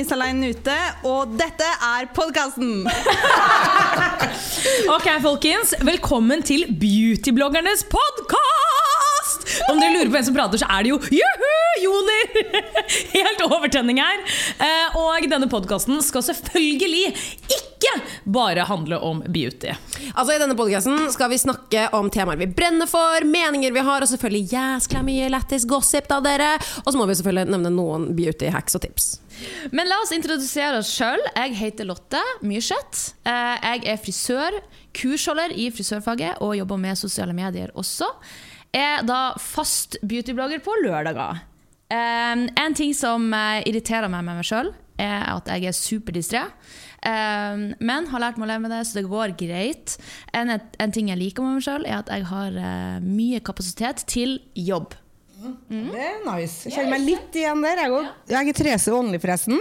Miss Aleine ute, og dette er podkasten! Ok, folkens. Velkommen til Beautybloggernes podkast! Om dere lurer på hvem som prater, så er det jo juhu, Joner! Helt overtenning her. Eh, Og denne podkasten skal selvfølgelig ikke bare handle om beauty. Altså I denne podcasten skal vi snakke om temaer vi brenner for, meninger vi har, og selvfølgelig jæskla mye lættis gossip da, dere. Og så må vi selvfølgelig nevne noen beauty hacks og tips. Men la oss introdusere oss sjøl. Jeg heter Lotte Myrseth. Eh, Jeg er frisør, kursholder i frisørfaget og jobber med sosiale medier også. Er da fast beautyblogger på lørdager. Um, En ting som uh, irriterer meg med meg sjøl, er at jeg er superdistré. Um, Men har lært meg å leve med det, så det går greit. En, en ting jeg liker med meg sjøl, er at jeg har uh, mye kapasitet til jobb. Det er nice. Jeg kjenner meg litt igjen der. Jeg, jeg er Therese Ånli, forresten.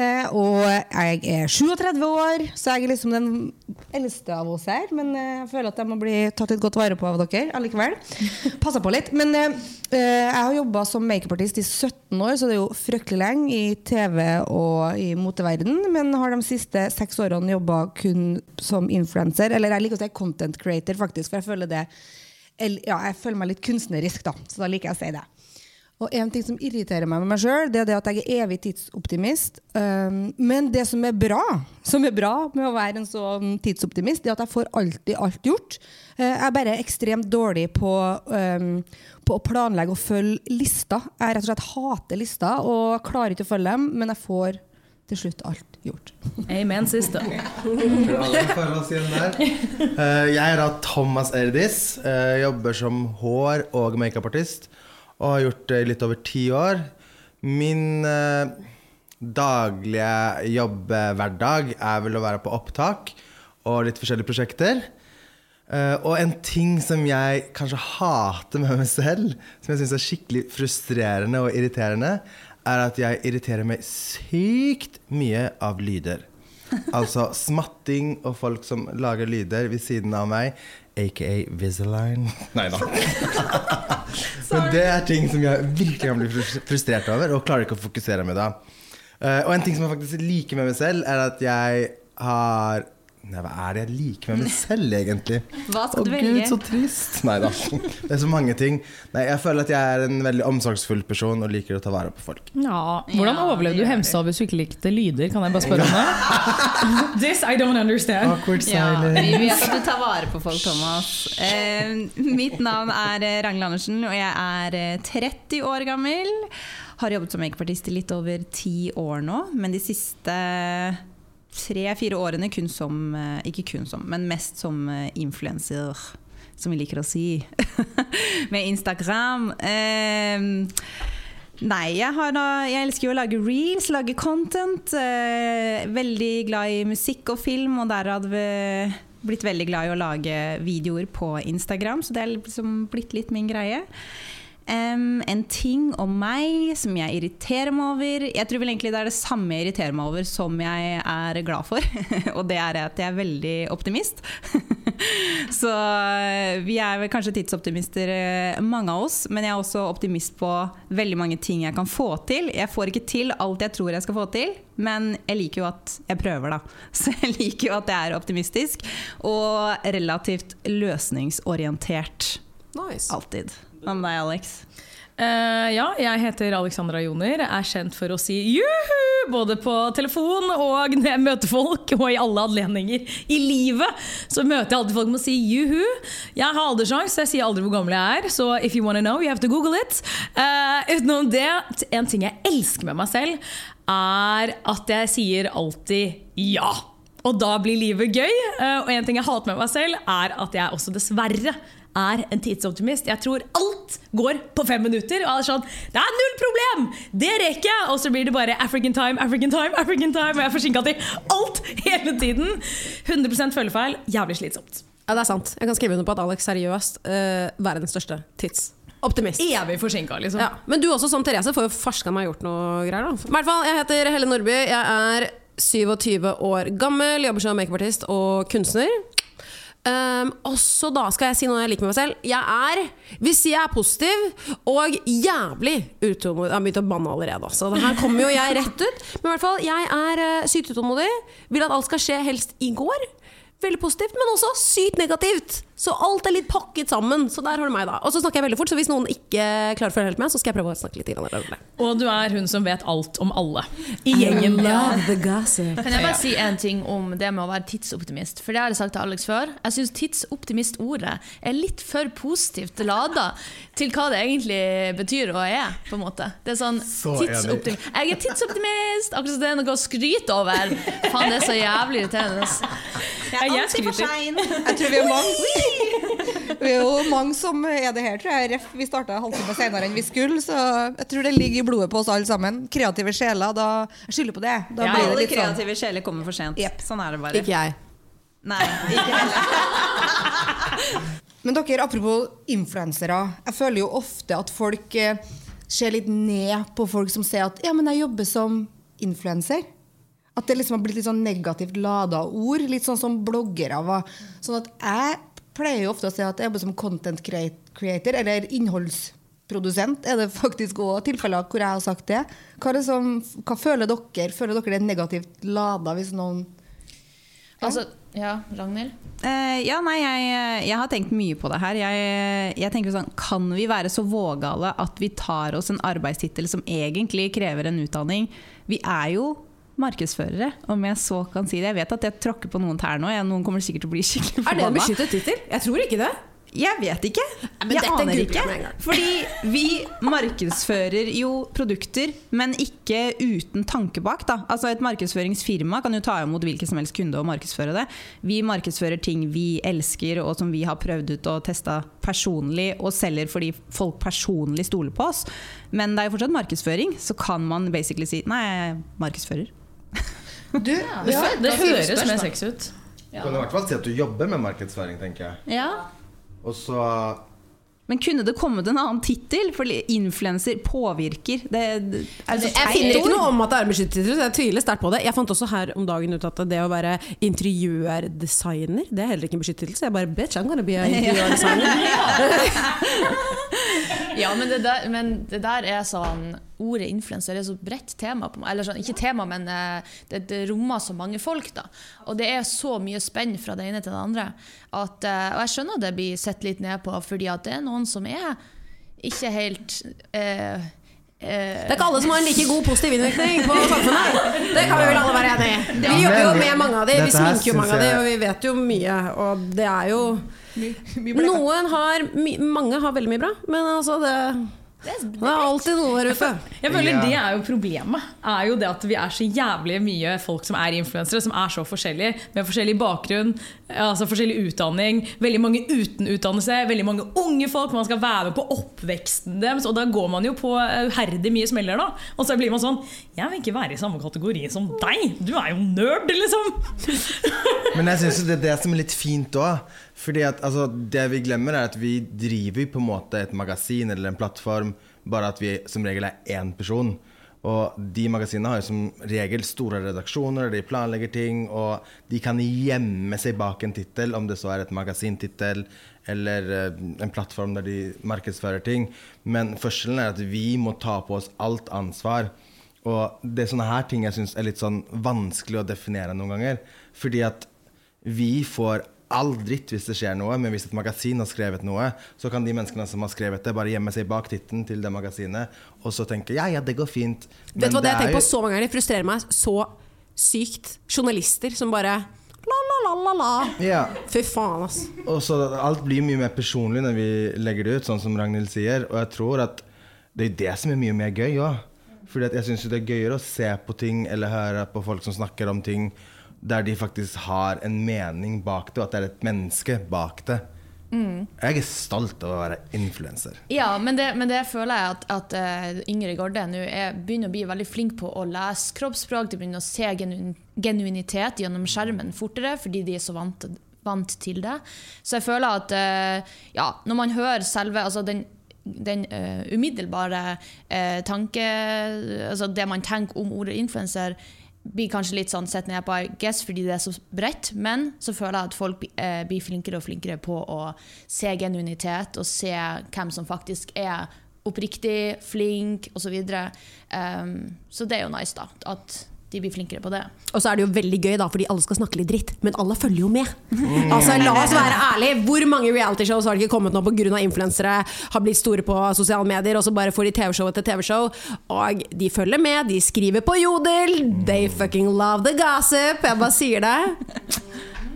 Eh, og jeg er 37 år, så jeg er liksom den eldste av oss her. Men eh, jeg føler at jeg må bli tatt litt godt vare på av dere allikevel. Passer på litt. Men eh, jeg har jobba som makeupartist i 17 år, så det er jo fryktelig lenge i TV og i moteverden. Men har de siste seks årene jobba kun som influenser. Eller jeg liker å si content creator, faktisk, for jeg føler det ja, jeg føler meg litt kunstnerisk, da, så da liker jeg å si det. Og en ting som irriterer meg med meg sjøl, det er det at jeg er evig tidsoptimist. Um, men det som er bra som er bra med å være en sånn tidsoptimist, det er at jeg får alltid alt gjort. Uh, jeg er bare ekstremt dårlig på, um, på å planlegge og følge lister. Jeg rett og slett hater lister og klarer ikke å følge dem, men jeg får til slutt alt gjort. Amen, sister. Eh, jeg er da Thomas Erdis. eh, jobber som hår- og makeupartist. Og har gjort det i litt over ti år. Min eh, daglige jobbhverdag er vel å være på opptak og litt forskjellige prosjekter. Eh, og en ting som jeg kanskje hater med meg selv, som jeg syns er skikkelig frustrerende og irriterende, er at jeg irriterer meg sykt mye av lyder. Altså smatting og folk som lager lyder ved siden av meg, aka Visaline. Nei da. Men det er ting som jeg virkelig kan bli frustrert over, og klarer ikke å fokusere med da. Eh, og en ting som jeg faktisk liker med meg selv, er at jeg har Nei, hva er det jeg liker med meg selv, egentlig? Hva skal Å du gud, så trist. Nei da. Det er så mange ting. Nei, Jeg føler at jeg er en veldig omsorgsfull person og liker å ta vare på folk. Ja, hvordan Ja, overlevde du hemsa hvis du ikke likte lyder? Kan jeg bare spørre om det? This I don't understand. Awkward Ja, vi vet at du tar vare på folk, Thomas. Eh, mitt navn er eh, Ragnhild Andersen, og jeg er eh, 30 år gammel. Har jobbet som makeupartist i litt over ti år nå, men de siste tre-fire årene kun som eh, Ikke kun som, men mest som eh, influenser, som vi liker å si. Med Instagram. Eh, Nei, jeg, da, jeg elsker jo å lage reels, lage content. Eh, veldig glad i musikk og film, og der hadde vi blitt veldig glad i å lage videoer på Instagram. Så det er liksom blitt litt min greie. Em, en ting om meg som jeg irriterer meg over Jeg tror vel egentlig det er det samme jeg irriterer meg over som jeg er glad for. og det er at jeg er veldig optimist. Så eh, vi er vel kanskje tidsoptimister, eh, mange av oss. Men jeg er også optimist på veldig mange ting jeg kan få til. Jeg får ikke til alt jeg tror jeg skal få til, men jeg liker jo at jeg prøver, da. Så jeg liker jo at jeg er optimistisk og relativt løsningsorientert. Nice. Alltid. Hva med deg, Alex? Uh, ja, jeg heter Alexandra Joner. Er kjent for å si juhu både på telefon og når jeg møter folk, og i alle anledninger i livet. Så møter jeg alltid folk med å si juhu. Jeg har alderssjans, jeg sier aldri hvor gammel jeg er. Så if you wanna know, you have to google it. Uh, utenom det, en ting jeg elsker med meg selv, er at jeg sier alltid ja. Og da blir livet gøy. Eh, Og en ting jeg hater med meg selv, er at jeg også dessverre er en tidsoptimist. Jeg tror alt går på fem minutter. Og er sånn Det er null problem! Det rekker jeg! Og så blir det bare African time, African time, African time. Og jeg er forsinka til alt hele tiden. 100% følgefeil. Jævlig slitsomt. Ja, det er sant. Jeg kan skrive under på at Alex seriøst uh, verdens største tidsoptimist. Evig forsinka, liksom. Ja. Men du også, som Therese, får jo farska meg gjort noe greier. da. I hvert fall, Jeg heter Helle Nordby. Jeg er 27 år gammel, jobber som makeupartist og kunstner. Um, og så da skal jeg si noe jeg liker med meg selv. Jeg er, hvis jeg er positiv, og jævlig utålmodig. Jeg har begynt å banne allerede, så her kommer jo jeg rett ut. Men i hvert fall, jeg er uh, sykt utålmodig. Vil at alt skal skje helst i går. Veldig positivt, men også sykt negativt. Så alt er litt pakket sammen. Så der har du meg, da. Og så snakker jeg veldig fort, så hvis noen ikke klarer å følge helt med, så skal jeg prøve å snakke litt. Grann, og du er hun som vet alt om alle i gjengen. Love the gossip. Kan jeg bare si en ting om det med å være tidsoptimist? For det har jeg sagt til Alex før. Jeg syns tidsoptimist-ordet er litt for positivt lada til hva det egentlig betyr og er. på en måte. Det er sånn tidsoptimist. Jeg er tidsoptimist! Akkurat som det er noe å skryte over. Faen, det er så jævlig irriterende. Jeg er alltid for sein. Jeg tror vi er mange vi er jo mange som er det her, tror jeg. Ref, vi starta halvtime senere enn vi skulle, så jeg tror det ligger i blodet på oss alle sammen. Kreative sjeler. Da jeg skylder på det. Da ja, blir det litt sånn. kreative sjeler kommer for sent. Yep. Sånn er det bare. Ikke jeg. Nei, ikke heller. Men dere, apropos influensere. Jeg føler jo ofte at folk eh, ser litt ned på folk som sier at ja, men jeg jobber som influenser. At det liksom har blitt litt sånn negativt lada ord. Litt sånn som bloggere var. Sånn at jeg pleier jo ofte å si at jeg jobber som content creator, eller innholdsprodusent. Er det faktisk òg tilfeller hvor jeg har sagt det? Hva, det som, hva, føler dere? Føler dere det er negativt lada hvis noen ja. Altså, ja, Ragnhild? Uh, ja, nei, jeg, jeg, har tenkt mye på det her. Jeg, jeg, tenker sånn, Kan vi være så vågale at vi tar oss en arbeidstittel som egentlig krever en utdanning? Vi er jo markedsførere, om jeg så kan si det. Jeg vet at jeg tråkker på noen tær nå. Noen kommer sikkert til å bli skikkelig forbanna. Er det en beskyttet tittel? Jeg tror ikke det. Jeg vet ikke. Men jeg aner ikke. Fordi vi markedsfører jo produkter, men ikke uten tanke bak. Da. Altså Et markedsføringsfirma kan jo ta imot hvilken som helst kunde og markedsføre det. Vi markedsfører ting vi elsker og som vi har prøvd ut og testa personlig, og selger fordi folk personlig stoler på oss. Men det er jo fortsatt markedsføring, så kan man basically si nei, jeg markedsfører. Du, ja, det, det høres mer sexy ut. Du kan i hvert fall si at du jobber med markedsføring, tenker jeg. Ja. Og så men kunne det kommet en annen tittel? For influenser påvirker. Det, det jeg finner ikke noe om at det er beskyttet så jeg tviler sterkt på det. Jeg fant også her om dagen ut at det å være interiørdesigner, det er heller ikke en beskyttelse. Jeg bare bitch, I'm gonna be a interiørdesigner. ja, men det, der, men det der er sånn ordet influenser er så bredt tema. Eller sånn, ikke tema, men eh, det, det, rommer så mange folk. da. Og det er så mye spenn fra det ene til det andre. At, eh, og jeg skjønner det blir sett litt ned på, fordi at det er noen som er ikke helt eh, det er ikke alle som har en like god positiv innvirkning på samfunnet. Det kan vi vel alle være enig i. Vi jobber jo med mange av de, vi sminker jo mange av de, og vi vet jo mye. Og det er jo Noen har Mange har veldig mye bra, men altså det det er, alltid noe der ute. Jeg føler Det er jo problemet. Er jo det At vi er så jævlig mye folk som er influensere, som er så forskjellige. Med forskjellig bakgrunn, altså forskjellig utdanning, veldig mange uten utdannelse, veldig mange unge folk. Man skal være med på oppveksten deres, og da går man jo på uherdig mye smeller. da Og så blir man sånn Jeg vil ikke være i samme kategori som deg! Du er jo nerd, liksom! Men jeg syns det er det som er litt fint òg. Fordi at altså, Det vi glemmer, er at vi driver på en måte et magasin eller en plattform, bare at vi som regel er én person. Og de magasinene har jo som regel store redaksjoner, de planlegger ting, og de kan gjemme seg bak en tittel, om det så er et magasintittel eller uh, en plattform der de markedsfører ting. Men forskjellen er at vi må ta på oss alt ansvar. Og det er sånne her ting jeg syns er litt sånn vanskelig å definere noen ganger. Fordi at vi får all dritt hvis det skjer noe, men hvis et magasin har skrevet noe, så kan de menneskene som har skrevet det, bare gjemme seg bak tittelen til det magasinet og så tenke ja, ja, det går fint. Men Vet du hva det, jeg tenker på så mange ganger? Det frustrerer meg så sykt. Journalister som bare la, la, la, la, la. Ja. Fy faen, ass. Og så Alt blir mye mer personlig når vi legger det ut, sånn som Ragnhild sier. Og jeg tror at det er det som er mye mer gøy òg. Fordi jeg syns det er gøyere å se på ting eller høre på folk som snakker om ting der de faktisk har en mening bak det, og at det er et menneske bak det. Jeg er stolt av å være influenser. Ja, men det, men det føler jeg at, at uh, Yngre Garde nå er- begynner å bli veldig flink på å lese kroppsspråk. De begynner å se genuin, genuinitet gjennom skjermen fortere, fordi de er så vant, vant til det. Så jeg føler at uh, ja, når man hører selve altså den, den uh, umiddelbare uh, tanke Altså det man tenker om ordet influenser, blir kanskje litt sånn sett ned på, I guess, fordi det er så bredt. Men så føler jeg at folk eh, blir flinkere og flinkere på å se genuinitet og se hvem som faktisk er oppriktig, flink osv. Um, så det er jo nice, da. At de blir flinkere på det. Og så er det jo veldig gøy, da, fordi alle skal snakke litt dritt, men alle følger jo med. Altså, La oss være ærlige. Hvor mange realityshows har det ikke kommet nå pga. influensere har blitt store på sosiale medier, og så bare får de TV-show etter TV-show, og de følger med, de skriver på Jodel, they fucking love the gossip. Jeg bare sier det.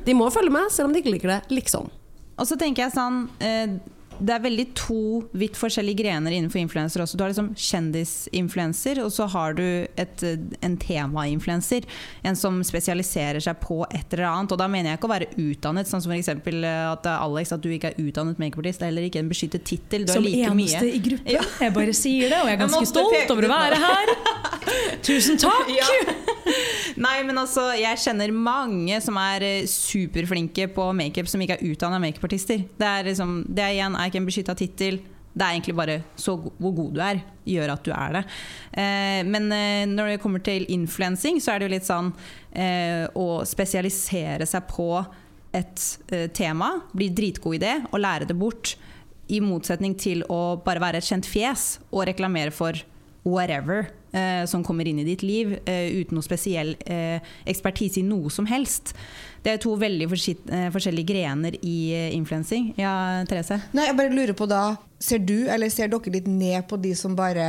De må følge med, selv om de ikke liker det. Liksom. Og så tenker jeg sånn eh, Det er veldig to vidt forskjellige grener innenfor influenser også. Du har liksom kjendisinfluenser, og så har du et, en temainfluenser. En som spesialiserer seg på et eller annet. Og da mener jeg ikke å være utdannet, sånn som f.eks. at eh, Alex, at du ikke er utdannet makeupartist. Det er heller ikke en beskyttet tittel. Du er Som like eneste mye. i gruppen. Jeg bare sier det, og jeg er ganske jeg stolt over å være her. Tusen takk! Nei, men altså, jeg kjenner mange som er eh, superflinke på makeup, som ikke er utdanna makeupartister. Det er liksom, det er igjen ikke en beskytta tittel. Det er egentlig bare så hvor god du er, gjør at du er det. Eh, men eh, når det kommer til influensing, så er det jo litt sånn eh, å spesialisere seg på et eh, tema, bli dritgod i det, og lære det bort. I motsetning til å bare være et kjent fjes og reklamere for whatever eh, som kommer inn i ditt liv, eh, uten noe spesiell eh, ekspertise i noe som helst. Det er to veldig eh, forskjellige grener i eh, influensing. Ja, Therese? Nei, jeg bare lurer på da Ser du, eller ser dere litt ned på de som bare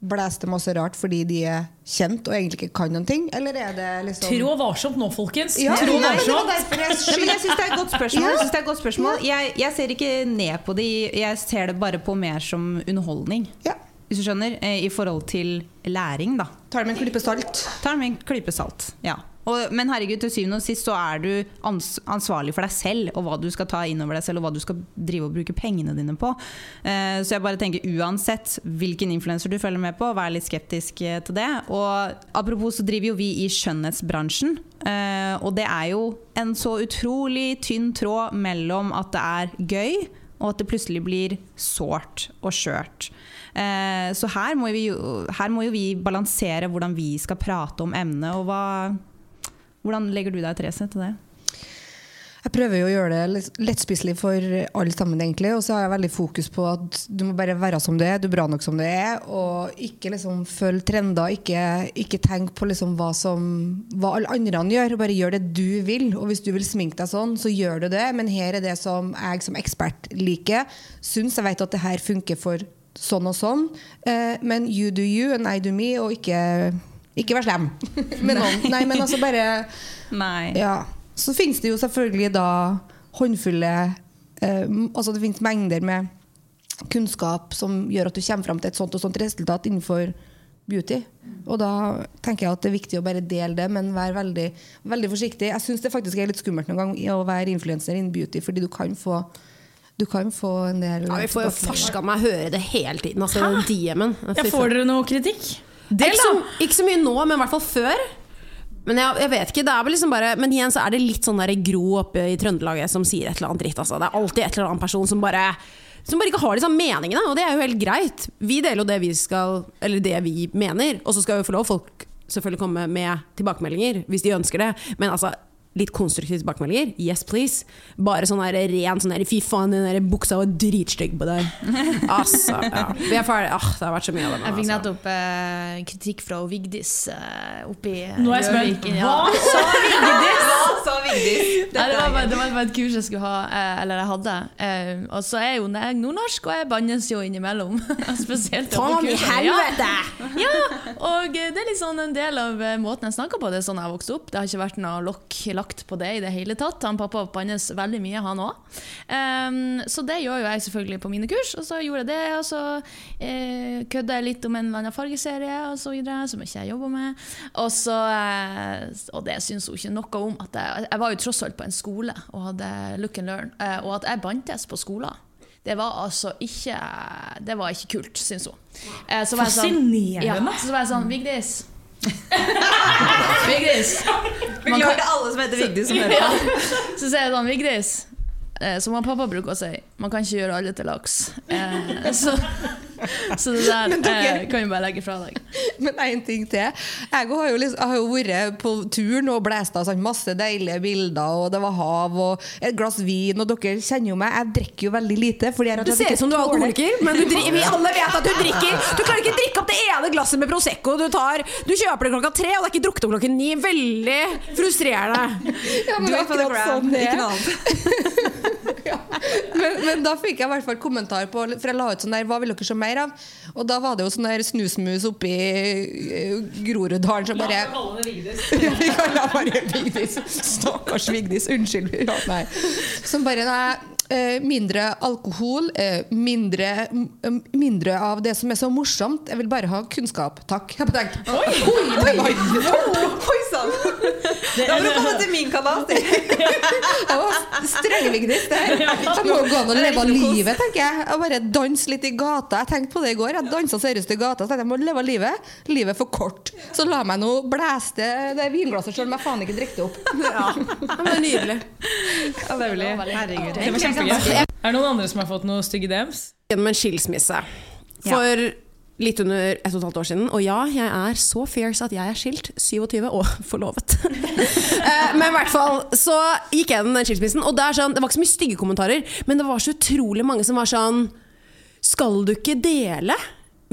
blæster masse rart fordi de er kjent og egentlig ikke kan noen ting? Eller er det liksom Trå varsomt nå, folkens. Ja, Trå ja, varsomt. jeg men jeg syns det er et godt spørsmål. Ja. Jeg, er et godt spørsmål. Jeg, jeg ser ikke ned på de, jeg ser det bare på mer som underholdning. Ja. Hvis du skjønner, eh, I forhold til læring, da. Tar det med en klype salt. Ta med en klype salt. Ja. Og, men herregud, til syvende og sist så er du ans ansvarlig for deg selv og hva du skal ta inn over deg selv, og hva du skal drive og bruke pengene dine på. Uh, så jeg bare tenker uansett hvilken influenser du følger med på, vær litt skeptisk eh, til det. Og apropos så driver jo vi i skjønnhetsbransjen, Uh, og det er jo en så utrolig tynn tråd mellom at det er gøy, og at det plutselig blir sårt og skjørt. Eh, så her må, vi her må jo vi balansere hvordan vi skal prate om emnet. Og hva, hvordan legger du deg, Therese, til det? Jeg prøver jo å gjøre det lettspiselig for alle sammen, egentlig. Og så har jeg veldig fokus på at du må bare være som du er, du er bra nok som du er. Og ikke liksom følge trender, ikke, ikke tenk på liksom hva, som, hva alle andre gjør. Bare gjør det du vil. Og hvis du vil sminke deg sånn, så gjør du det. Men her er det som jeg som ekspert liker. Syns jeg vet at det her funker for sånn og sånn. Eh, men you do you and I do me, og ikke, ikke vær slem med noen. Nei, men altså bare Nei. ja. Så finnes det jo selvfølgelig da håndfulle eh, Altså det finnes mengder med kunnskap som gjør at du kommer fram til et sånt og sånt resultat innenfor beauty. Og da tenker jeg at det er viktig å bare dele det, men være veldig, veldig forsiktig. Jeg syns det faktisk er litt skummelt noen gang å være influenser innen beauty, fordi du kan få du kan få en del Ja, vi får jo farska meg høre det hele tiden. Altså, den DM-en. Får dere noe kritikk? Del, ikke, så, ikke så mye nå, men i hvert fall før. Men jeg, jeg vet ikke, det er vel liksom bare Men igjen så er det litt sånn der gro oppe i Trøndelaget som sier et eller annet dritt. Altså. Det er alltid et eller annet person som bare som bare ikke har de samme meningene, og det er jo helt greit. Vi deler jo det vi skal Eller det vi mener, og så skal jo få lov folk selvfølgelig komme med tilbakemeldinger hvis de ønsker det. Men altså Litt konstruktive tilbakemeldinger. Yes, please. Bare sånn der ren sånn der Fy faen, den der buksa var dritstygg på deg. Altså, ja. Vi er ferdig. Ah, det har vært så mye av det. nå, Jeg fikk altså. nettopp eh, kritikk fra Vigdis eh, oppe Nå er jeg spent. Ja. Hva sa Vigdis? sa Vigdis? Det, var bare, det var bare et kurs jeg skulle ha, eh, eller jeg hadde. Eh, og så er jo jeg nordnorsk, og jeg bannes jo innimellom. Spesielt på Faen i helvete! Ja, ja, og det er sånn en del av måten jeg snakker på. Det er sånn jeg vokste opp. Det har ikke vært noe lokk lagt på det i det hele tatt. Han pappa bannes veldig mye, han òg. så det gjør jo jeg selvfølgelig på mine kurs, og så gjorde jeg det. Og så eh, kødda jeg litt om en eller annen fargeserie og så videre, som ikke jeg jobber med. Og, så, eh, og det syns hun ikke noe om. At jeg, jeg jeg var jo tross alt på en skole og hadde look and learn. eh, Og at jeg bantes på skolen, det var altså ikke Det var ikke kult, syns hun. Eh, så var jeg sånn- Fascinerende. Ja, så var jeg sånn Vigdis. Vigdis. Man Beklager til alle som heter Vigdis som hører på. Så sier jeg sånn, Vigdis Som han pappa bruker å si Man kan ikke gjøre alle til laks eh, Så, så det der eh, kan vi bare legge fra deg Men en ting til. Jeg har jo, liksom, jeg har jo vært på turen og blæst av sånn masse deilige bilder, og det var hav og et glass vin, og dere kjenner jo meg. Jeg drikker jo veldig lite. Fordi jeg Du ser ut som du er alkoholiker, men du dri vi alle vet at du drikker. Du klarer ikke drikke opp det ene glasset med Prosecco du tar. Du kjøper det klokka tre, og det er ikke drukket opp klokka ni. Veldig frustrerende. Ja, men du er akkurat sånn det er. ja. men, men da fikk jeg i hvert fall kommentar på For jeg la ut sånn der Hva vil dere se mer av? Og da var det jo sånn der snusmus oppi eh, Groruddalen som bare Ja, Vi kaller henne bare Vigdis. Stakkars Vigdis. Unnskyld. Ja, nei. Som bare nei, eh, Mindre alkohol, eh, mindre, mindre av det som er så morsomt. Jeg vil bare ha kunnskap. Takk. Jeg oi, Oi! oi, var- Oi sann! Da må du komme til min kanal. Jeg var streng-Vigdis. Det må gå an å leve livet, tenker jeg. Og bare danse litt i gata. Jeg tenkte på det i går. Jeg dansa seriøst i gata. Så jeg, må leve livet. Livet er for kort. Så la meg nå blæste det vinglasset sjøl om jeg faen ikke drikker det opp. Ja, men det er nydelig. Herregud. Det var kjempegøy. Er det noen andre som har fått noen stygge DMs? Gjennom en skilsmisse for litt under et og et halvt år siden. Og ja, jeg er så fierce at jeg er skilt, 27 og forlovet. Eh, men i hvert fall så gikk jeg den skilsmissen, og det, sånn, det var ikke så mye stygge kommentarer, men det var så utrolig mange som var sånn Skal du ikke dele?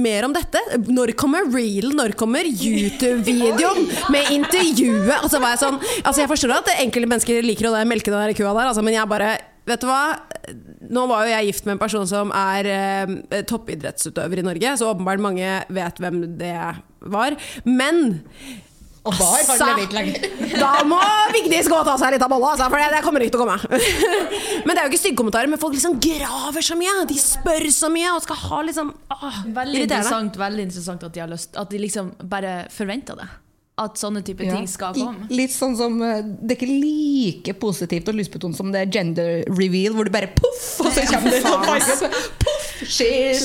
Mer om dette? Når kommer real, Når kommer YouTube-videoen med intervjuet? Altså, var jeg, sånn, altså jeg forstår at enkelte mennesker liker å melke den der kua der, altså, men jeg bare Vet du hva? Nå var jo jeg gift med en person som er eh, toppidrettsutøver i Norge, så åpenbart mange vet hvem det var. Men Og var har levert da må Vigdis gå og ta seg litt av bolla, altså, for det, det kommer ikke til å komme. Men det er jo ikke stygge kommentarer, men folk liksom graver så mye. De spør så mye og skal ha liksom åh, Veldig interessant, veldig interessant at de har lyst At de liksom bare forventer det At sånne type Ja. ting skal komme Litt sånn som eh, Det er ikke like positivt og lystbetont som det er gender reveal, hvor du bare poff, og så kommer det sånn farge. Poff, shit.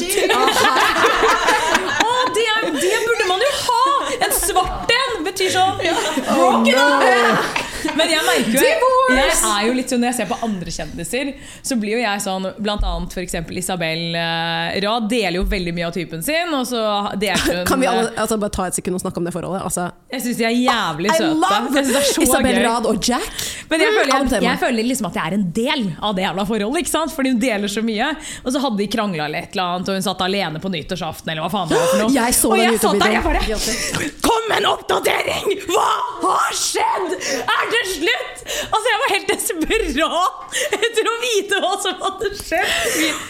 oh, det, det burde man jo ha! En svart en betyr sånn Broken up! Men jeg merker jo Jeg er jo litt sånn Når jeg ser på andre kjendiser, så blir jo jeg sånn Blant annet f.eks. Isabel eh, Rad deler jo veldig mye av typen sin, og så delte hun Kan vi alle altså, bare ta et sekund og snakke om det forholdet? Altså, Jeg syns de er jævlig søte. Er Isabel gøy. Rad og Jack. Men jeg føler, jeg, jeg føler liksom at jeg er en del av det jævla forholdet. ikke sant? Fordi hun deler så mye. Og så hadde de krangla eller et eller annet, og hun satt alene på nyttårsaften. eller hva faen det var for noe. Jeg og jeg satt der, jeg bare Kom en oppdatering! Hva har skjedd?! Er det slutt?! Altså, jeg var helt desperat etter å vite hva som hadde skjedd.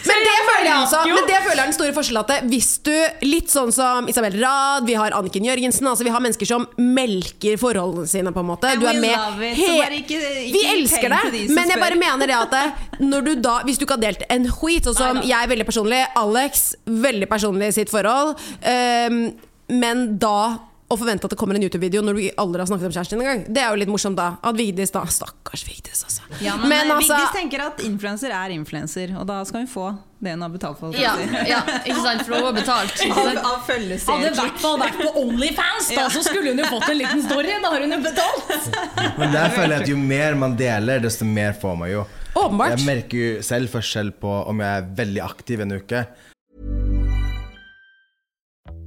Men det føler jeg altså Men det føler jeg er den store forskjellen at Hvis du, litt sånn som Isabel Rad Vi har Anniken Jørgensen altså Vi har mennesker som melker forholdene sine på en måte Du er med love it, så he- bare ikke- ikke Vi elsker deg det Men jeg bare mener det at når du da, Hvis du ikke har delt en skit Sånn som jeg veldig personlig Alex, veldig personlig i sitt forhold um, Men da å forvente at det kommer en YouTube-video når du aldri har snakket om kjæresten din engang. Det er jo litt morsomt, da. At Vigdis da Stakkars Vigdis, altså. Ja, men, Men altså- Vigdis tenker at influenser er influenser, og da skal hun få det hun har betalt for. ja, ja, ikke sant, for hun har betalt Av, av Hadde i hvert fall vært på Onlyfans, da, så skulle hun jo fått en liten story. Da har hun jo betalt. Men der føler jeg at jo mer man deler, desto mer får man jo. Åpenbart. Jeg merker jo selv forskjell på om jeg er veldig aktiv en uke.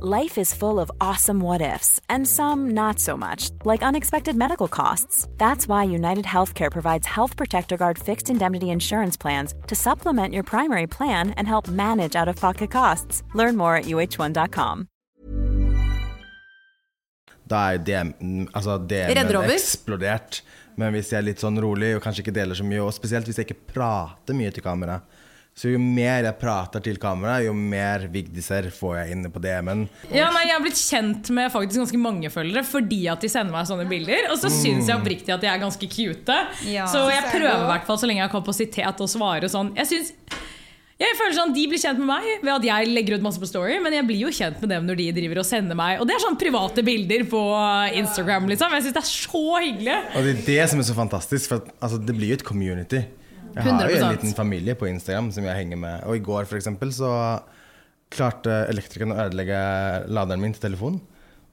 Life is full of awesome what ifs, and some not so much, like unexpected medical costs. That's why United Healthcare provides Health Protector Guard fixed indemnity insurance plans to supplement your primary plan and help manage out of pocket costs. Learn more at uh1.com. da er DM, altså DM-en eksplodert. Men hvis jeg er litt sånn rolig og kanskje ikke deler så mye, og spesielt hvis jeg ikke prater mye til kamera Så jo mer jeg prater til kamera, jo mer vigdiser får jeg inne på DM-en. Ja, nei, Jeg har blitt kjent med faktisk ganske mange følgere fordi at de sender meg sånne bilder. Og så syns jeg oppriktig at de er ganske cute. Ja, så jeg er prøver i hvert fall så lenge jeg har kapasitet å svare sånn. Jeg synes jeg føler sånn, De blir kjent med meg ved at jeg legger ut masse på Story, men jeg blir jo kjent med dem når de driver og sender meg Og det er sånn private bilder på Instagram. liksom Jeg syns det er så hyggelig. Og det er det som er så fantastisk, for altså, det blir jo et community. Jeg har jo en liten familie på Instagram som jeg henger med. Og i går for eksempel så klarte elektrikeren å ødelegge laderen min til telefonen.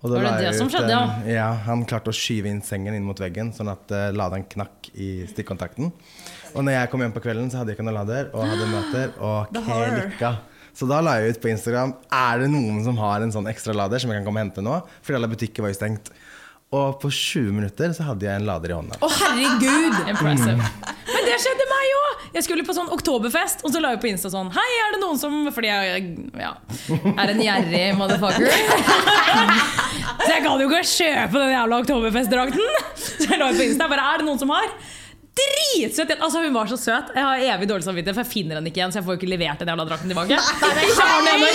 Og da Var det det som skjedde, ja? ja? Han klarte å skyve inn sengen inn mot veggen, sånn at eh, laderen knakk i stikkontakten. Og når jeg kom hjem på kvelden, så hadde jeg ikke noen lader, og hadde møter, og klikka. Så da la jeg ut på Instagram Er det noen som har en sånn ekstra lader som jeg kan komme og hente nå. Fordi alle butikker var jo stengt. Og på 20 minutter så hadde jeg en lader i hånda. Å, herregud! Impressive. Det skjedde meg òg! Jeg skulle på sånn oktoberfest, og så la jeg på Insta sånn Hei, er det noen som Fordi jeg ja, er en gjerrig motherfucker. så jeg kan jo ikke kjøpe den jævla oktoberfestdrakten! Så jeg la på Insta bare Er det noen som har? Dritsøt! Altså, hun var så søt. Jeg har evig dårlig samvittighet, for jeg finner henne ikke igjen. Så jeg får jo ikke levert den jævla drakten tilbake. Ikke har den nei.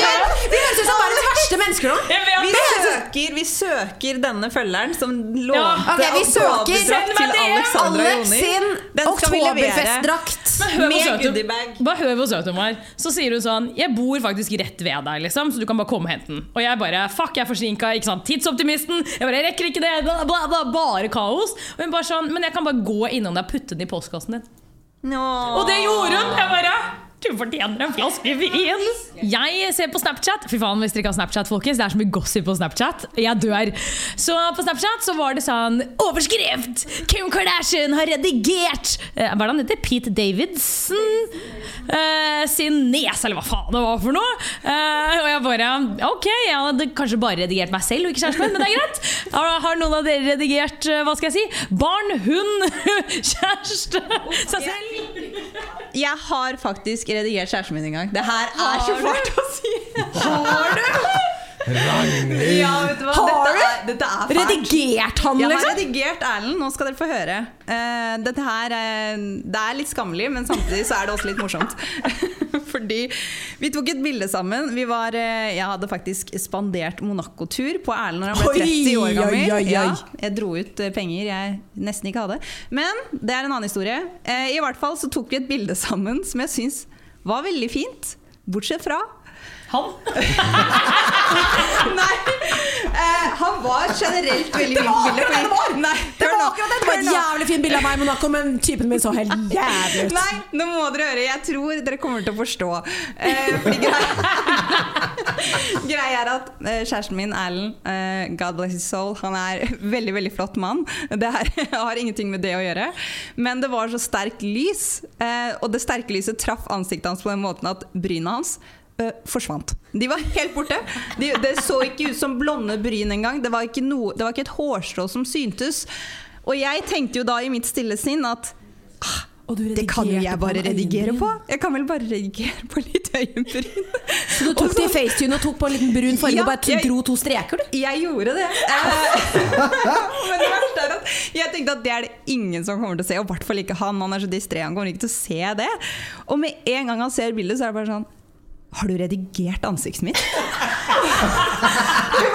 Vi høres ut som verdens verste mennesker nå! Vi søker, vi søker denne følgeren som lånte Ja, okay, vi søker- oktoberdrakt til! Alexandra Alex sin Den skal vi levere. Med goodiebag. Bare hør hvor søt hun var. Så sier hun sånn Jeg bor faktisk rett ved deg, liksom, så du kan bare komme og hente den. Og jeg bare Fuck, jeg er forsinka. Ikke sant? Tidsoptimisten. Jeg bare jeg rekker ikke det. Bla, bla, bla, bare kaos. Og hun bare sånn Men jeg kan bare gå innom deg og putte den i postkassen din. Nå. Og det gjorde hun! Jeg bare du fortjener en flaske vin! Jeg ser på Snapchat. Fy faen, hvis dere ikke har Snapchat, folkens. Det er så mye gossip på Snapchat. Jeg dør. Så på Snapchat så var det sånn Overskrift! Kim Kardashian har redigert eh, Hva er det han heter? Pete Davidson? eh, sin nese, eller hva faen det var for noe. Eh, og jeg bare Ok, jeg hadde kanskje bare redigert meg selv og ikke kjæresten min, men det er greit. Har, har noen av dere redigert eh, hva skal jeg si? barn, hund, kjæreste, seg selv? Jeg har faktisk redigert kjæresten min en gang. Det her er så fælt å si. Har du? Ragnhild! Ja, vet du hva? Har Dette du? er, dette er fælt. Redigert han, Jeg har liksom? redigert Erlend, nå skal dere få høre. Uh, dette her eh, Det er litt skammelig, men samtidig så er det også litt morsomt. Fordi vi tok et bilde sammen. Vi var, eh, jeg hadde faktisk spandert Monaco-tur på Erlend når han ble Oi, 30 år gammel. oi, oi, oi. Ja, jeg dro ut penger jeg nesten ikke hadde. Men det er en annen historie. Eh, I hvert fall så tok vi et bilde sammen som jeg syns var veldig fint. Bortsett fra Han? Nei! Eh, han var generelt veldig Det var akkurat det det var! Nei, Det var akkurat det! Det var et jævlig fint bilde av meg i Monaco, men typen min så helt jævlig ut. Nei, nå må dere høre. Jeg tror dere kommer til å forstå. Eh, fordi greia, greia er at eh, kjæresten min, Erlend, eh, God bless his soul, han er veldig veldig flott mann. Det her har ingenting med det å gjøre. Men det var så sterkt lys, eh, og det sterke lyset traff ansiktet hans på den måten at bryna hans eh, forsvant. De var helt borte. De, det så ikke ut som blonde bryn engang. Det, var ikke noe- det var ikke et hårstrå som syntes. Og jeg tenkte jo da i mitt stille sinn at du det kan jo jeg bare redigere på. Jeg kan vel bare redigere på litt øyenbryn. Så du tok det i FaceTune og tok på en liten brun farge Ja, og bare jeg- dro to streker, du? Jeg gjorde det. Eh, Men det verste er at jeg tenkte at det er det ingen som kommer til å se. Og i hvert fall ikke han. Han er så distré, han kommer ikke til å se det. Og med en gang han ser bildet, så er det bare sånn Har du redigert ansiktet mitt?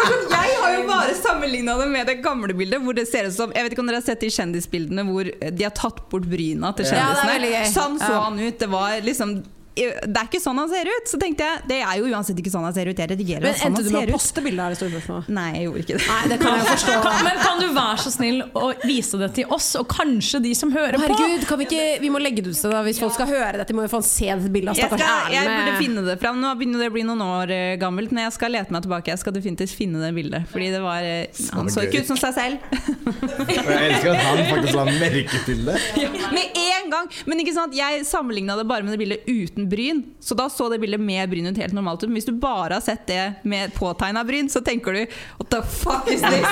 Sånn, jeg har jo bare sammenligna det med det gamle bildet. Hvor det ser ut som Jeg vet ikke om dere har sett de kjendisbildene hvor de har tatt bort bryna til kjendisene. Ja, sånn så han ut. Det var liksom det er ikke sånn han ser ut. Så tenkte jeg, Det er jo uansett ikke sånn han ser ut. Jeg redigerer Men sånn endte du med å poste bildet av det store spørsmålet? Nei, jeg gjorde ikke det. Nei, det kan jeg forstå. Kan, men kan du være så snill å vise det til oss, og kanskje de som hører på? Herregud, vi ikke Vi må legge det ut sted, da. Hvis folk skal høre dette, må jo få se dette bildet av Jeg, stakkars skal, jeg burde finne det fram. Nå begynner det å bli noen år eh, gammelt, men jeg skal lete meg tilbake. Jeg skal definitivt finne det bildet. Fordi det var eh, Han så ikke ut som seg selv. Og jeg elsker at han faktisk la merke til det. Med en gang! Men ikke sant, jeg sammenligna det bare med det bildet uten bryn. Så da så det bildet med bryn ut helt normalt ut. Men hvis du bare har sett det med påtegna bryn, så tenker du What the fuck is this?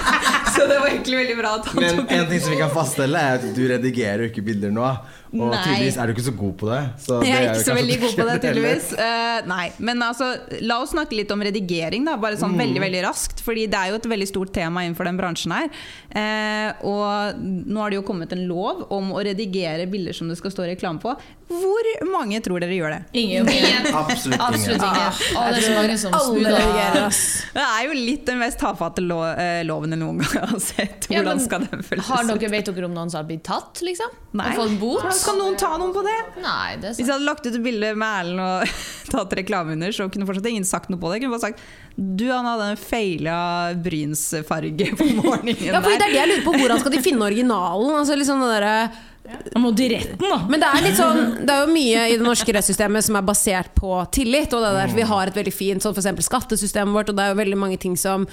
så det var egentlig veldig bra at han Men tok en ting som vi kan faststelle, er at du redigerer jo ikke bilder nå. Og Nei. tydeligvis er du ikke så god på det. Så det Jeg er ikke så veldig god på det, tydeligvis. Uh, nei, men altså, la oss snakke litt om redigering, da. Bare sånn veldig veldig raskt. Fordi det er jo et veldig stort tema innenfor den bransjen her. Uh, og nå har det jo kommet en lov om å redigere bilder som det skal stå reklame på. Hvor mange tror dere gjør det? Ingen. Absolutt Absolutt ingen. Ah, Å, det er så mange som Alle smuler. Det er jo litt den mest tafatte lo eh, loven jeg noen gang har sett. Ja, Hvordan men skal den føles Har ut? dere, vet dere om noen som har blitt tatt, liksom? Nei. Og fått bot? Skal noen ta noen på det? Nei, det er Hvis jeg hadde lagt ut et bilde med Erlend og tatt reklame under, så kunne fortsatt ingen sagt noe på det. Jeg kunne bare sagt du han hadde en feila brynsfarge på morgenen Ja, for det er det jeg lurer på. Hvordan skal de finne originalen? Altså liksom det der, ja. må retten, da. Men det er litt sånn Det er jo mye i det norske rettssystemet som er basert på tillit. Og det er derfor vi har et veldig fint sånn f.eks. skattesystemet vårt, og det er jo veldig mange ting som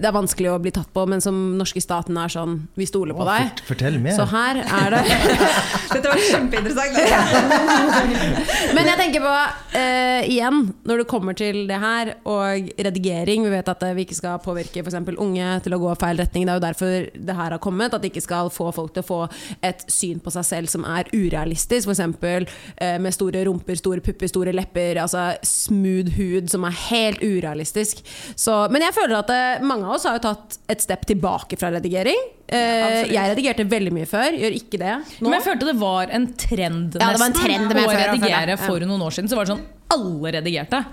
det er vanskelig å bli tatt på, men som norske staten er sånn Vi stoler på Å, deg. fort- Fortell mer. Så her er det Dette var kjempeinteressant. Men jeg tenker på, uh, igjen, når det kommer til det her og redigering Vi vet at eh, vi ikke skal påvirke for eksempel unge til å gå feil retning. Det er jo derfor det her har kommet. At det ikke skal få folk til å få et syn på seg selv som er urealistisk. F.eks. Uh, med store rumper, store pupper, store lepper. Altså smooth hud som er helt urealistisk. Så, men jeg føler at eh, mange av oss har jo tatt et step tilbake fra redigering. Eh, jeg redigerte veldig mye før, gjør ikke det nå. Men jeg følte det var en trend Ja, nesten en trend å før, redigere for noen år siden. Så var det sånn alle redigerte.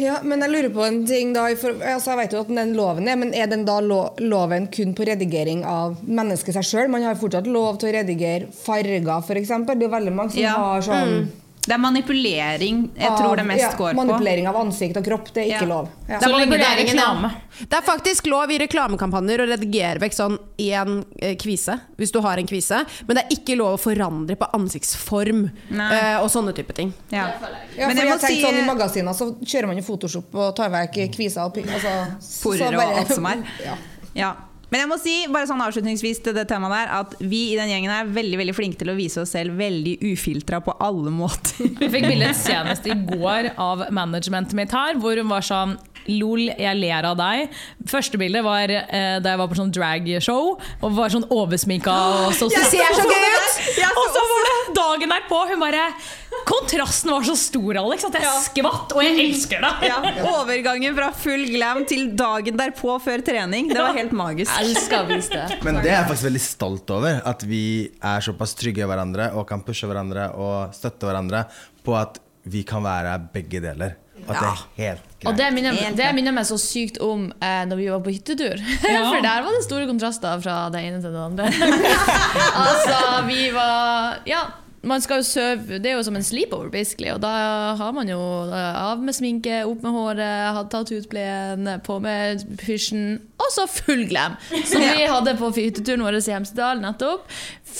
Ja, men jeg lurer på en ting da for, altså, Jeg vet jo at den loven er, men er den da lo, loven kun på redigering av mennesket seg sjøl? Man har fortsatt lov til å redigere farger, f.eks. Det er jo veldig mange som Ja. har sånn Det er manipulering jeg tror det mest ja, går på. Manipulering av ansikt og kropp, det er ikke Ja. lov. Ja. Det er Så lenge det er reklame. Det er faktisk lov i reklamekampanjer å redigere vekk sånn én eh, kvise, hvis du har en kvise. Men det er ikke lov å forandre på ansiktsform eh, og sånne type ting. Ja. Ja, Men for jeg jeg må har tenkt si sånn I magasiner så kjører man jo Photoshop og tar vekk kviser og altså, Porer og alt som er. Ja. Men jeg må si bare sånn avslutningsvis til det temaet der at vi i den gjengen er veldig veldig flinke til å vise oss selv veldig ufiltra på alle måter. Vi fikk bildet senest i går av managementet mitt her, hvor hun var sånn Lol, jeg ler av deg. Første bildet var eh, da jeg var på sånn dragshow og var sånn oversminka. Og så, så, ser så gøy ut! Og så var det dagen derpå. Hun bare Kontrasten var så stor, Alex, at jeg skvatt. Og jeg elsker det! Ja, overgangen fra full glam til dagen derpå før trening, det var helt magisk. Det. Men det er jeg faktisk veldig stolt over. At vi er såpass trygge i hverandre og kan pushe hverandre og støtte hverandre på at vi kan være begge deler. At det er helt greit. Og det minner, det minner meg så sykt om eh, når vi var på hyttetur. For der var det store kontraster fra det ene til det andre. altså, vi var Ja, man skal jo sove Det er jo som en sleepover, basically. Og da har man jo av med sminke, opp med håret, hadde tatt ut plenen, på med pysjen, og så full glam. Som vi hadde på hytteturen vår i Hemsedal nettopp.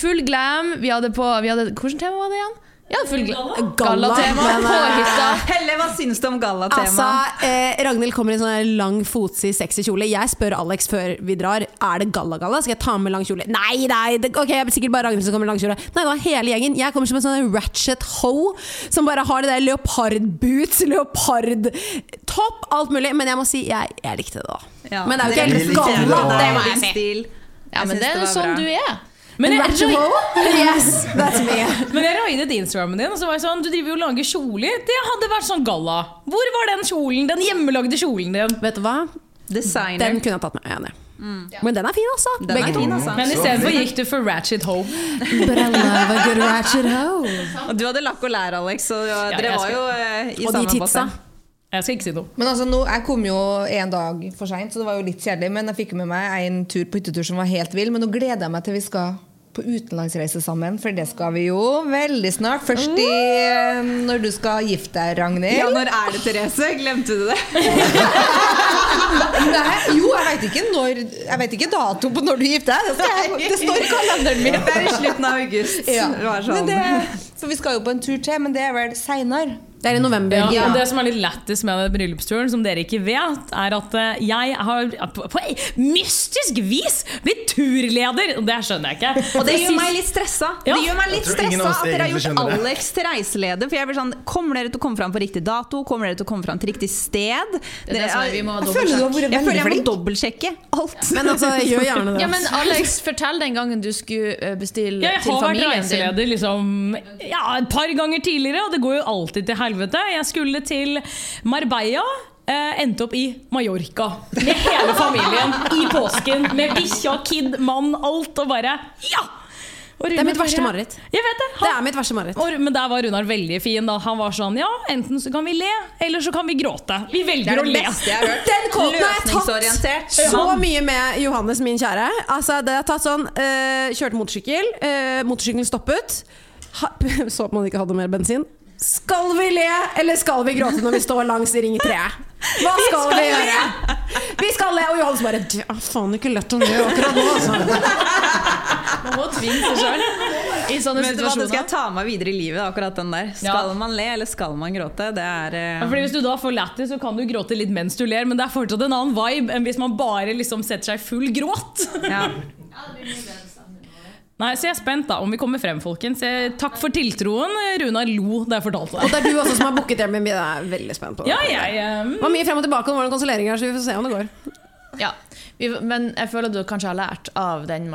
Full glam. Vi hadde på vi hadde, Hvilket tema var det igjen? Ja, full. Gallatema på hytta. Helle, hva syns du om gallatema? Altså, eh, Ragnhild kommer i en sånn lang, fotsid, sexy kjole. Jeg spør Alex før vi drar Er det galla-galla. Skal jeg ta med lang kjole? Nei, nei, det, ok, jeg er sikkert bare Ragnhild som kommer i lang kjole. Nei, det var hele gjengen. Jeg kommer som en sånn ratchet ho som bare har det der leopardboots, leopardtopp, alt mulig. Men jeg må si, jeg, jeg likte det, da. Ja, Men det er jo ikke helt galla, det må jeg si. Ja, men det er jo sånn bra. du er. Men jeg? Yes, that's me. men jeg raidet Instagrammen din, og så var jeg sånn Du driver jo og lager kjoler. Det hadde vært sånn galla. Hvor var den kjolen? Den hjemmelagde kjolen din? Vet du hva? Designer. Den kunne jeg tatt er enig. Men den er fin, altså. Den Begge to. fin, altså. Men istedenfor gikk du for ratchet ho. But I love a good ratchet ho. Og du hadde lakk og lær, Alex, så Ja, dere var skal- jo eh, i Og de samme basseng. Jeg skal ikke si noe. Men altså, nå, Jeg kom jo en dag for seint, så det var jo litt kjedelig. Men jeg fikk med meg en tur på hyttetur som var helt vill. Men nå gleder jeg meg til vi skal på utenlandsreise sammen, for det skal vi jo veldig snart. Først i, eh, når du skal gifte deg, Ragnhild. Ja, når er det, Therese? Glemte du det? Nei, jo, jeg vet ikke når Jeg vet ikke dato på når du gifter deg. Det, det står i kalenderen min. Det er i slutten av august. Ja. Sånn. Men det, så vi skal jo på en tur til, men det er vel seinere. Det er i november. Ja, og Det som er litt lættis med bryllupsturen, som dere ikke vet, er at eh, jeg har på, på mystisk vis blitt turleder! Og det skjønner jeg ikke. Og det gjør meg litt stressa. Ja. Det gjør meg litt stressa at dere har gjort. Alex til reiseleder. For jeg blir sånn, Kommer dere til å komme fram på riktig dato? Kommer dere til å komme fram til riktig sted? Det er det vi må Jeg føler du har vært jeg må dobbeltsjekke alt. Men altså, jeg gjør gjerne det. Ja, men Alex, fortell den gangen du skulle eh, bestille din. jeg har vært familien reiseleder liksom, ja, et par ganger tidligere, og det går jo alltid til helvete. Jeg skulle til Marbella. Eh, endte opp i Mallorca med hele familien i påsken. Med bikkja, kid, mann, alt. Og bare ja! Og Det er mitt verste mareritt. Jeg vet det. Det er mitt verste mareritt. og, men der var Runar veldig fin. Da. Han var sånn ja, enten så kan vi le, eller så kan vi gråte. Vi Det velger er å le. Den kåten har jeg tatt så mye med Johannes, min kjære. Altså, det har tatt sånn eh, Kjørte motorsykkel, uh, motorsykkelen stoppet. Ha, så at man ikke hadde mer bensin. Skal vi le, eller skal vi gråte når vi står langs Ring 3? Hva skal vi gjøre? Vi skal le, og Johannes bare Det er faen ikke lett å le akkurat nå, altså. Man må tvinge seg sjøl i sånne Men, situasjoner. det skal jeg ta med videre i livet, akkurat den der. Skal Ja. man le, eller skal man gråte? Det er uh... Ja, fordi Hvis du da får lættis, så kan du gråte litt mens du ler, men det er fortsatt en annen vibe enn hvis man bare liksom setter seg full gråt. ja. Nei, Så jeg er spent da om vi kommer frem, folkens. Takk for tiltroen. Runar lo da jeg fortalte Og det. det er du også som har booket Airbnb. Det er jeg veldig spent på. Ja, jeg, um... Det var mye frem og tilbake om hvordan konsolering er, så vi får se om det går. Ja. Men jeg føler du kanskje har lært av den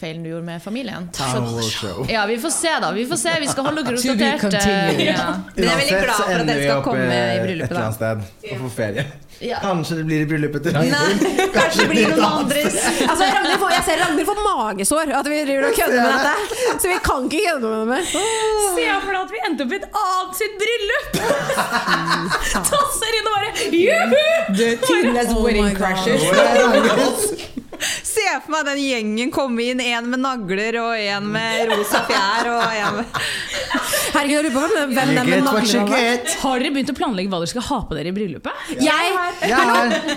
feilen du gjorde med familien. Så. Ja, Vi får se, da. Vi får se, vi skal holde dere oppdatert. Ja. Men jeg er veldig Uansett glad så for at ender dere vi skal opp komme eh, i et bryllupet. eller da annet sted og få ferie. Ja. Kanskje det blir i bryllupet til Nei, kanskje det blir noen andres. Altså, Ragnhild får, jeg ser Ragnhild får magesår at vi driver og kødder med dette. Så vi kan ikke kødde med det mer. Se for deg at vi endte opp i et annet sitt bryllup! Tasser inn og bare juhu! The Teenless Oh wedding God. crashers. Se for meg den gjengen komme inn, en med nagler og en med rosa fjær. Og en med Herregud, jeg lurer på hvem, hvem den med var. Har dere begynt å planlegge hva dere skal ha på dere i bryllupet? Jeg, Ja.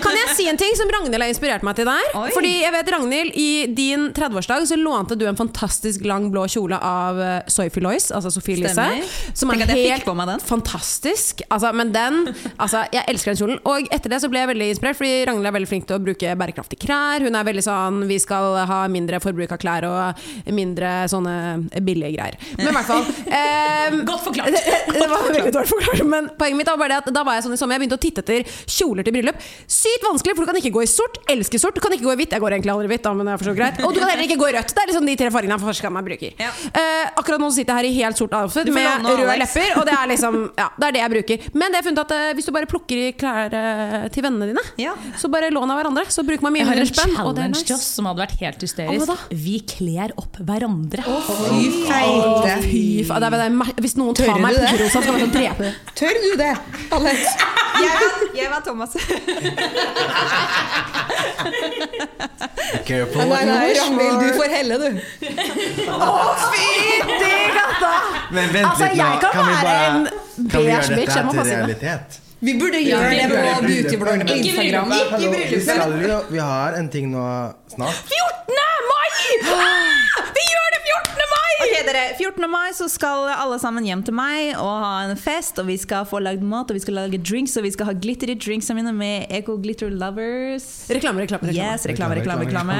kan jeg si en ting som Ragnhild har inspirert meg til der? Oi. Fordi jeg vet Ragnhild, I din 30-årsdag så lånte du en fantastisk lang blå kjole av uh, Sophie Lois, altså Sophie Elise. Som er helt fantastisk. Altså, men den altså, Jeg elsker den kjolen. Og etter det så ble jeg veldig inspirert, fordi Ragnhild er veldig flink til å bruke bærekraftige klær. Hun er veldig sånn Vi skal ha mindre forbruk av klær og mindre sånne billige greier. Men i hvert fall eh, Godt forklart. det var veldig dårlig forklart, men poenget mitt var bare det at da var jeg sånn i sommer. Jeg begynte å titte etter kjoler til bryllup. Sykt vanskelig, for du kan ikke gå i sort. Elsker sort. Du kan ikke gå i hvitt. Jeg går egentlig aldri i hvitt, da, men det er for så greit. Og du kan heller ikke gå i rødt. Det er liksom de tre fargene jeg forsker meg bruker. Ja. Eh, akkurat nå sitter jeg her i helt sort outfit med røde Alex. lepper, og det er liksom Ja, det er det jeg bruker. Men det har jeg funnet at eh, hvis du bare plukker i klær eh, til vennene dine, Ja. så bare lån av hverandre, så bruker man mye Jeg har mindre en spenn. Og det er challenge til oss som hadde vært helt hysterisk. Oh, da? Vi kler opp hverandre. Fy feite. Fy feite! det er, det er, hvis noen tar Tør meg på rosa, skal jeg drepe det. Tør du det, Alex? Jeg var, jeg var Thomas. Careful Nei, nei, Ragnhild, du for. får helle, du. Fytti katta! Men vent Altså, litt jeg kan vi være bare- en Kan vi beige gjøre bitch, dette jeg må her bare Vi burde gjøre det på beautybloggen på Ikke Instagram. bryllupet. Vi, skal jo, vi har en ting nå snart. 14. mai! Vi gjør 14. mai! Ok, dere, 14. mai så skal alle sammen hjem til meg og ha en fest. Og vi skal få lagd mat og vi skal lage drinks og vi skal ha glitter i drinksene mine med Eco Glitter Lovers. Reklame, reklame, reklame. Yes, reklame, reklame, Reklame,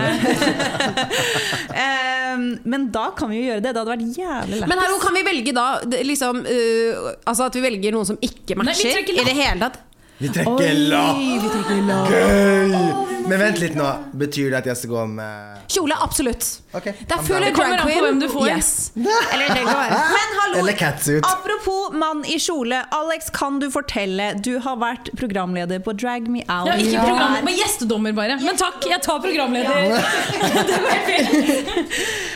um, men da kan vi jo gjøre det. Det hadde vært jævlig lett. Men her, kan vi velge da liksom, uh, Altså at vi velger noen som ikke Nei, vi matcher? trekker I det hele tatt? Vi trekker lapp! Gøy! Men vent litt nå. Betyr det at jeg skal gå med Kjole, absolutt. Okay. Det er full down. kommer drag queen. hvem du får. Yes. Eller. Men hallo, Eller catsuit. apropos mann i kjole. Alex, kan du fortelle Du har vært programleder på Drag Me Out. Ja, ikke Ja. program, men gjestedommer bare. Men takk, jeg tar programleder. Det.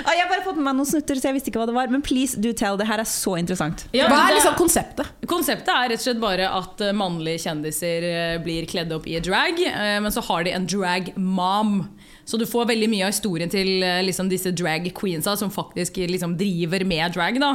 Ah, Jeg har bare fått med meg noen snutter, så jeg visste ikke hva det var. Men please do tell. Det her er så interessant. Ja, Hva er liksom konseptet? Konseptet er rett og slett bare at eh, mannlige kjendiser eh, blir kledd opp i drag, eh, men så har de en drag mom. Så du får veldig mye av historien til eh, liksom, disse drag queensa som faktisk liksom, driver med drag. Da.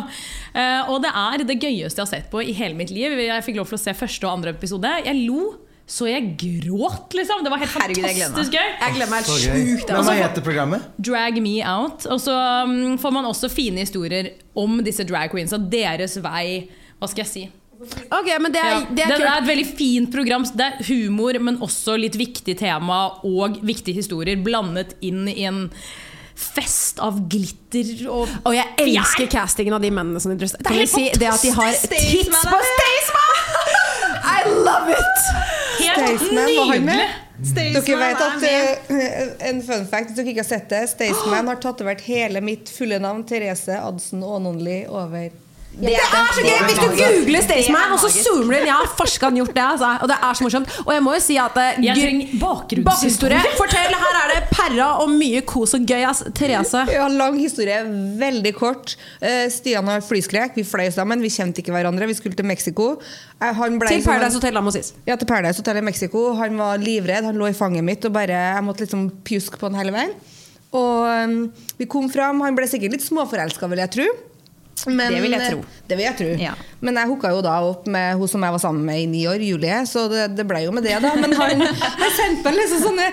Eh, Og det er det gøyeste jeg har sett på i hele mitt liv. Jeg fikk lov til å se første og andre episode. Jeg lo så jeg gråt, liksom. Det var helt Herregud, fantastisk gøy. Jeg glemmer helt sjukt. Men Altså. hva heter programmet? Drag Me Out. Og så um, får man også fine historier om disse drag queensa. Deres vei Hva skal jeg si? Ok, men det er, Ja. det Det, er det kult. er et veldig fint program. Det er humor, men også litt viktig tema og viktige historier blandet inn i en fest av glitter og Og jeg elsker castingen av de mennene som de. Kan vi helt si det at de har tits på Staysman! I love it! Helt Staysman var han med. nydelig! Dere vet at uh, En fun fact, hvis dere ikke har sett det Staysman har tatovert hele mitt fulle navn, Therese Adsen Aanonli, over Det er så gøy! Hvis du googler Staysman, og så zoomer du inn Ja, farskan gjort det, altså. Og det er så morsomt. Og jeg må jo si at eh, Jeg bakgrunnshistorie. Fortell! Her er det perra og mye kos og gøy, ass. Therese. Ja, lang historie, veldig kort. Eh, Stian har flyskrek. Vi fløy sammen, vi kjente ikke hverandre. Vi skulle til Mexico. Eh, han ble Til sånn- Paradise Hotel, da må sies. Ja, til Paradise Hotel i Mexico. Han var livredd. Han lå i fanget mitt, og bare, jeg måtte liksom pjuske på han hele veien. Og um, vi kom fram. Han ble sikkert litt småforelska, vil jeg tro. Men, Det vil jeg tro. Det vil jeg tro. Ja. Men jeg hooka jo da opp med hun som jeg var sammen med i ni år, Julie, så det, det ble jo med det, da. Men han, han sendte meg liksom sånne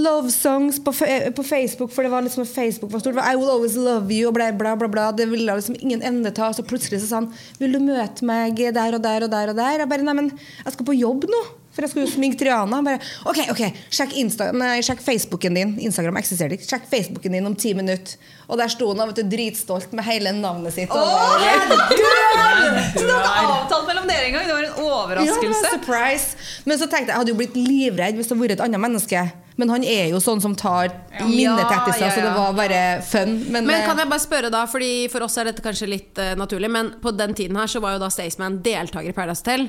love songs på, på Facebook, for det var liksom Facebook var stort. I will always love you, og bla, bla, bla. bla. Det ville liksom ingen ende ta. Så plutselig så sa han Vil du møte meg der og der og der og der? Jeg bare Nei, men jeg skal på jobb nå. For jeg skulle jo sminke Triana. Bare, ok, ok, sjekk, Insta nei, sjekk Facebooken din. Instagram eksisterer ikke. Sjekk Facebooken din om ti minutter. Og der sto hun vet du, dritstolt med hele navnet sitt. og- Så det var ikke avtalt mellom dere engang? Det var en ja, overraskelse? surprise. Men så tenkte jeg, jeg hadde jo blitt livredd hvis det hadde vært et annet menneske. Men han er jo sånn som tar minnetettelser, ja, så det var bare fun. Men, Men eh, kan jeg bare spørre da, fordi For oss er dette kanskje litt uh, naturlig, men på den tiden her så var jo da Staysman deltaker i Paradise Hotel.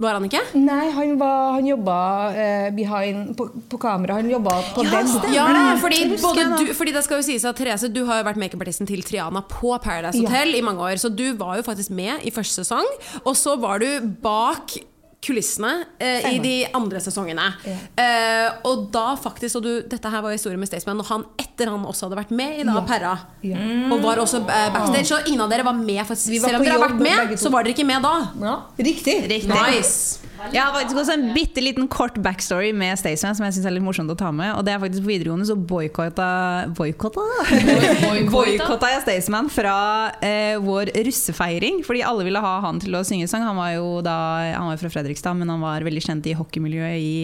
Var han ikke? Nei, han, var, han jobba eh, behind på, på kamera. Han jobba på web. Ja, fordi, både du, fordi det skal jo sies at Therese, du har jo vært makeupartisten til Triana på Paradise Hotel i mange år. Så du var jo faktisk med i første sesong, og så var du bak kulissene eh, i de andre sesongene. Eh, og da faktisk, og du, dette her var historien med Staysman, og han etter han også hadde vært med i da Perra, og var også eh, backstage, så ingen av dere var med. For selv om dere har vært med, så var dere ikke med da. Ja, riktig. Nice. Jeg har faktisk også en bitte liten kort backstory med Staysman som jeg synes er litt morsomt å ta med. Og det er faktisk På videregående så boikotta Boikotta? Jeg Staysman fra eh, vår russefeiring. Fordi alle ville ha han til å synge sang. Han var jo da Han var fra Fredrikstad, men han var veldig kjent i hockeymiljøet i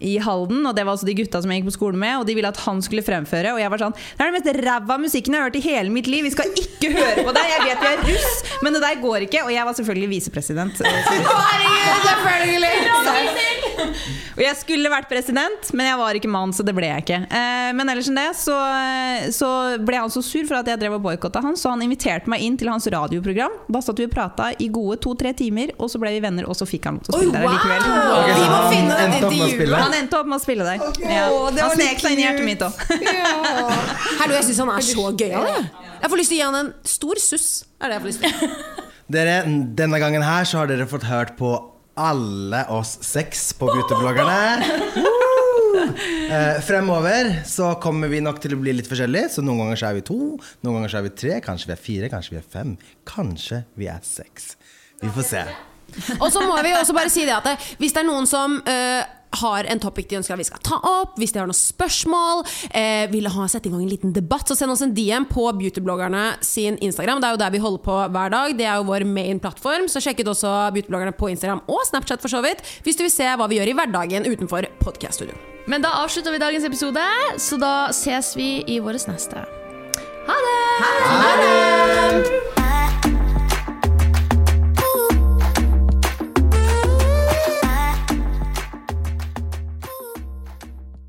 i Halden, og det var også de gutta som jeg gikk på skole med. Og de ville at han skulle fremføre. Og jeg var sånn Det er den mest ræva musikken jeg har hørt i hele mitt liv. Vi skal ikke høre på det. Jeg vet vi er russ, men det der går ikke. Og jeg var selvfølgelig visepresident. og jeg skulle vært president, men jeg var ikke mann, så det ble jeg ikke. Eh, men ellers enn det så, så ble han så sur for at jeg drev og boikotta han, så han inviterte meg inn til hans radioprogram. Da satt vi og prata i gode to-tre timer, og så ble vi venner, og så fikk han lov til å spille der likevel. Wow! Vi så må han finne den endte opp med å intervjuet. Han endte opp med å spille der. Ja. Det var Han snek seg inn i hjertet mitt òg. Hallo, jeg syns han er så gøyal. jeg. Jeg får lyst til å gi han en stor suss. Er det jeg får lyst til. Dere, denne gangen her så har dere fått hørt på alle oss seks på beautybloggerne. Woo! Eh, fremover så kommer vi nok til å bli litt forskjellige. Så noen ganger så er vi to, noen ganger så er vi tre, kanskje vi er fire, kanskje vi er fem. Kanskje vi er seks. Vi får se. Og så må vi også bare si det at hvis det er noen som eh, har en topic de ønsker at vi skal ta opp, hvis de har noen spørsmål, eh, vil ha sette i gang en liten debatt, så send oss en DM på beautybloggerne sin Instagram. Det er jo der vi holder på hver dag. Det er jo vår main plattform. Så sjekk ut også beautybloggerne på Instagram og Snapchat for så vidt, hvis du vil se hva vi gjør i hverdagen utenfor podcaststudio. Men da avslutter vi dagens episode, så da ses vi i vår neste. Ha det!